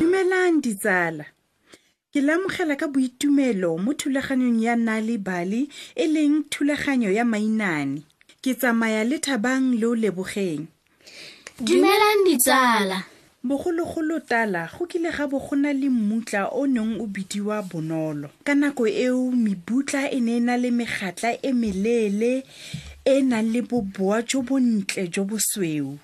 dumelang ditsala ke lamogela ka boitumelo mo thulaganyong ya nale bali e leng thulaganyo ya mainane ke tsamaya le thabang le o lebogeng dumelang ditsala bogologolo tala go kile ga bo go na le mmutla o neng o bidiwa bonolo ka nako eo mebutla e ne e na le megatla e meleele e e nang le boboa jo bontle jo bosweu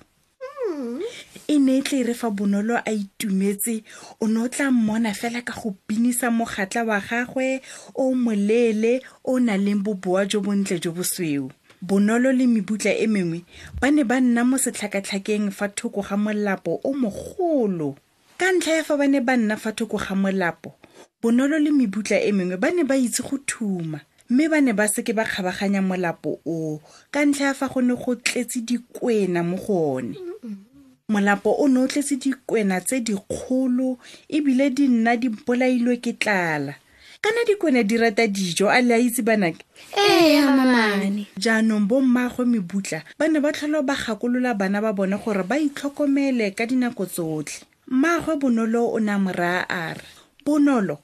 e ne e tle e re fa bonolo a itumetse o ne o tla mmona fela ka go binisa mogatla wa gagwe o moleele o o nang leng boboa jo bontle jo bosweu bonolo le mebutla e mengwe ba ne ba nna mo setlhakatlhakeng fa thoko ga molapo o mogolo Ka ntlha ya fa ba ne ba nna fa thoko ga molapo, bonolo le mebutla e mengwe ba ne ba itse go thuma mme ba ne ba seke ba kgabaganya molapo oo ka ntlha ya fa go ne go tletse dikwena mo go one molapo o ne o tletse dikwena tse dikgolo ebile di nna di bolailwe ke tlala kana dikone di rata dijo a le a itse banake ee mamane jaanong bommaago mebutla ba ne ba tlholo ba gakolola bana ba bone gore ba itlhokomele ka dinako tsotlhe mmaagwe bonolo o ne a moraa a re bonolo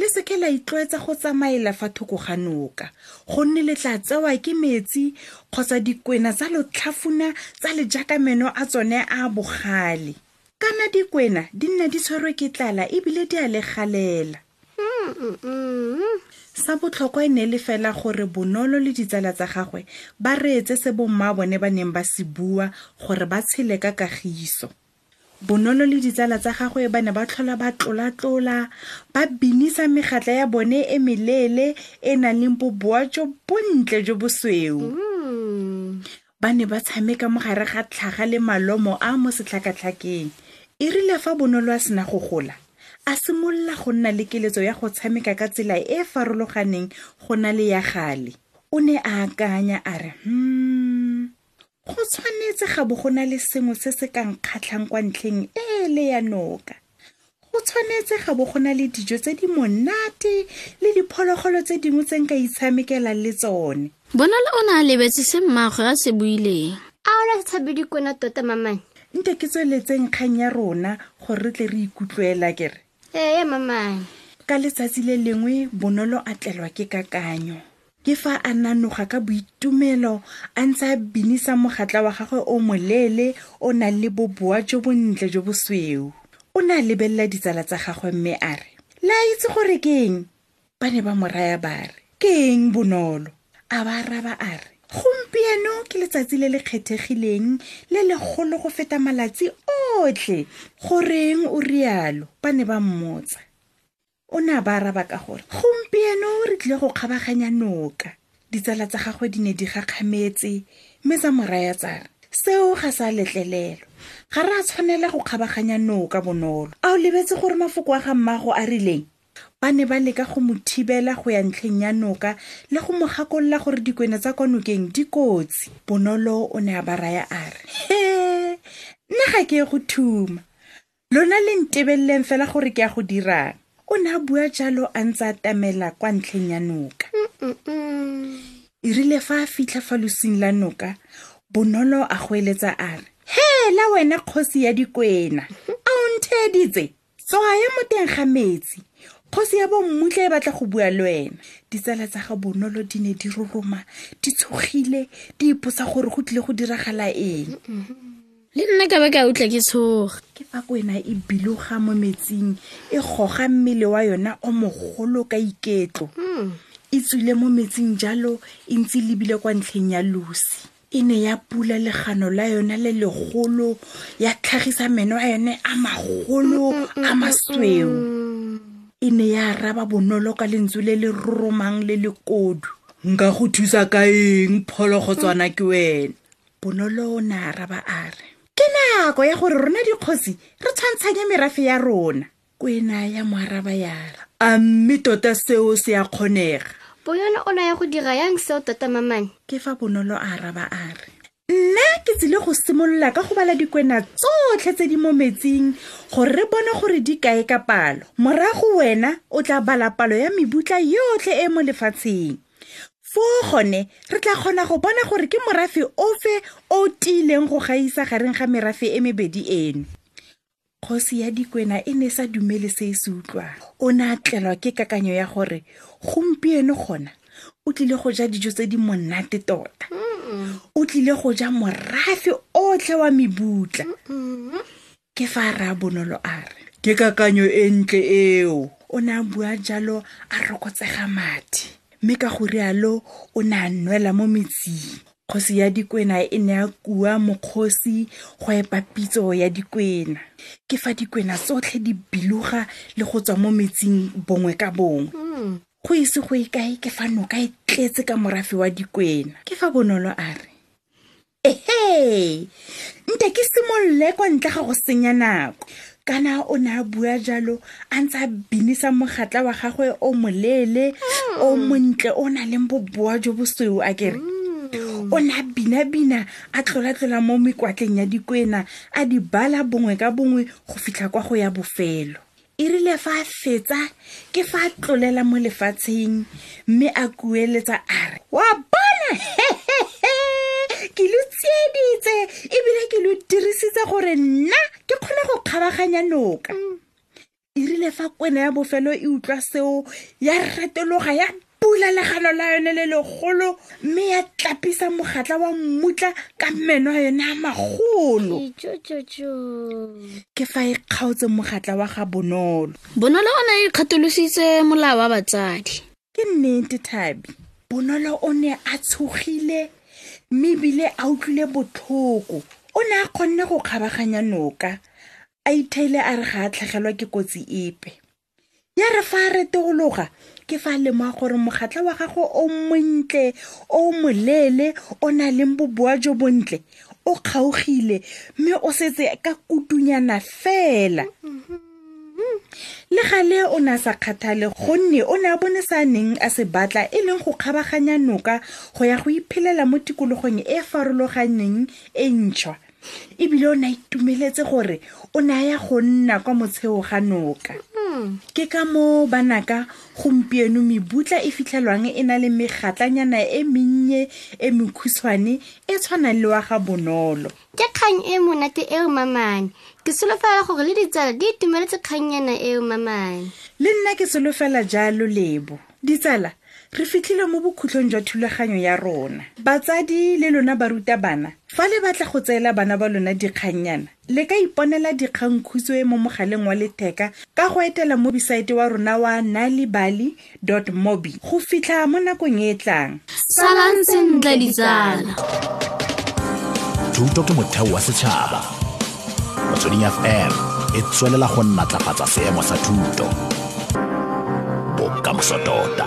le seke la itlwaetsa go tsamaela fa thoko ga noka gonne le tla tsewa ke metsi kgotsa dikwena tsa lotlhafuna tsa lejakameno a tsone a bogale kana dikwena di nna di tshwerwe ke tlala ebile di a le galela sa botlhokwa e ne e le fela gore bonolo le ditsala tsa gagwe ba reetse se bomma bone ba neng ba se bua gore ba tshele ka kagiso bonolo le ditsala tsa gagwe ba ne ba tlhola ba tlolatlola ba binisa megatla ya bone e meleele e nang leng boboa jo bontle jo bosweu ba ne ba tshameka mo gare ga tlhaga le malomo a mo setlhakatlhakeng e rile fa bonolo a sena go gola a simolola go nna le keletso ya go tshameka ka tsela e e farologaneng go na le ya gale o ne a akanya a re hmm go tshwanetse ga bo go na le sengwe se se ka nkgatlhang kwa ntlheng e le ya noka go tshwanetse ga bo go na le dijo tse di monate le diphologolo tse dingwe tse nka itshamekela le tsone bonale o ne a lebetse se mmaagwe a se buileng a ona se tshabe dikona tota mamane nte ke tsweletseng kgang ya rona gore re tle re ikutlwela kere ee mamane ka letsatsi le lengwe bonolo a tlelwa ke kakanyo ke fa a nanoga ka boitumelo a ntse a binisa mogatla wa gagwe o moleele o nang le boboa jo bontle jo bosweu o ne a lebelela ditsala tsa gagwe mme a re le a itse gore ke eng ba ne ba mo raya ba re ke eng bonolo a ba araba a re gompieno ke letsatsi le le kgethegileng le legolo go feta malatsi otlhe goreng o rialo ba ne ba mmotsa o ne a ba araba ka gore gompieno re tlile go kgabaganya noka ditsala tsa gagwe di ne di gakgametse mme tsa moraya tsare seo ga sa letlelelo ga re a tshwanela go kgabaganya noka bonolo a o lebetse gore mafoko a ga mmago a rileng ba ne ba leka go mo thibela go ya ntlheng ya noka le go mo gakolola gore dikwene tsa kwa nokeng di kotsi bonolo o ne a ba raya a re he nna ga ke ye go thuma lona le ntebeleleng fela gore ke ya go dirang o ne a bua jalo a ntse a tamela kwa ntlheng ya noka e rile fa a fitlha fa losing la noka bonolo a go eletsa a re hela wena kgosi ya dikwena a o ntheeditse tswa ya mo teng ga metsi kgosi ya bommutle e batla go bua le wena ditsala tsa ga bonolo di ne di roroma di tshogile di iposa gore go tlile go diragala eng le nna ka ba ka utlwa ke tshoga ke fa ko ena e biloga mo metsing e goga mmele wa yona o mogolo ka iketlo hmm. e tswile mo metsing jalo e ntse lebile kwa ntlheng ya losi e ne ya pula legano la yona le legolo ya tlhagisa meno a yone a magolo a masweu e ne ya araba bonolo ka lentswe le le roromang le le kodu nka go thusa ka eng phologo tswana ke wena bonolo o ne a araba a re ke nako ya gore rona dikgosi re tshwantshanye merafe ya rona kwena ya moaraba yara a mme tota seo se ya kgonega bonolo o ne ya go dira yang seo tota mamane ke fa bonolo a araba a re nna ke tsile go simolola ka go bala dikwena tsotlhe tse di mo metsing gore re bone gore di kae ka palo morago wena o tla bala palo ya mebutla yotlhe e mo lefatsheng foo gone re tla kgona go bona gore ke morafe ofe o tiileng go gaisa gareng ga merafe e mebedi eno kgosi ya dikwena e ne e sa dumele se e se utlwang o ne a tlelwa ke kakanyo ya gore gompieno gona o tlile go ja dijo tse di monate tota o tlile go ja morafe otlhe wa mebutla ke fa a bonolo a re ke kakanyo e ntle eo o ne a bua jalo a rokotsega madi mme ka go rialo o ne a nwela mo metsing kgosi ya dikwena e ne a kua mokgosi go epa pitso ya dikwena ke fa dikwena tsotlhe di biluga le go tswa mo metsing bongwe ka bongwe hmm. go ise go e kae ke fa noka e tletse ka morafe wa dikwena ke fa bonolo a re ehe nte ke simolole kwa ntle ga go senya nako kana o ne a bua jalo a ntse a binisa mogatla wa gagwe o moleele o montle o na leng boboa jo bosweu a kere o ne a binabina a tlolatlola mo mekwatleng ya dikwena a di bala bongwe ka bongwe go fitlha kwa go ya bofelo e rile fa a fetsa ke fa a tlolela mo lefatsheng mme a kueletsa a re wa bona ke lo tsieditse ebile ke lo dirisitse gore nna ke kgone go kgabaganya noka e rile fa kwena ya bofelo e utlwa seo ya retologa ya pula legano la yone le legolo mme ya tlapisa mogatla wa mmutla ka meno a yone a magolo ke fa e kgaotse mogatla wa ga bonolo bonolo o ne a ikgatolositse molao wa batsadi ke nnete thabi bonolo o ne a tshogile mme ebile a utlwile botlhoko o ne a kgonne go kgabaganya noka a itheile a re ga a tlhagelwa ke kotsi epe ya re fa a reteologa ke fa a lemoga gore mogatla wa gagwe o montle o moleele o na leng boboa jo bontle o kgaogile mme o setse ka kutunyana fela le gale o ne a sa kgathale gonne o ne a bone sa neng a se batla e leng go kgabaganya noka go ya go iphelela mo tikologong e farologaneng e ntšhwa ebile o ne a itumeletse gore o ne a ya go nna kwa motsheo ga noka hmm. ke ka moo banaka gompieno mebutla e fitlhelwang e na le megatlanyana e mennye e mekhutshwane e tshwanang le wa ga bonolo ke kgang e monate eo mamane ke solofela gore le ditsala di itumeletse kgannyana eo mamane le nna ke solofela jalo lebo ditsala re fitlhile mo bokhutlong jwa thulaganyo ya rona batsadi le lona baruta bana fa le batla go tseela bana ba lona dikgannyana le ka iponela dikgangkhutswe mo mogaleng wa letheka ka go etela mobisaete wa rona wa nalibali mobi go fitlha mo nakong e e tlang salang sentle ditsala thuto ke motheo wa setšhaba motsweding fm e tswelela go natlafatsa seemo sa thuto bokamoso tota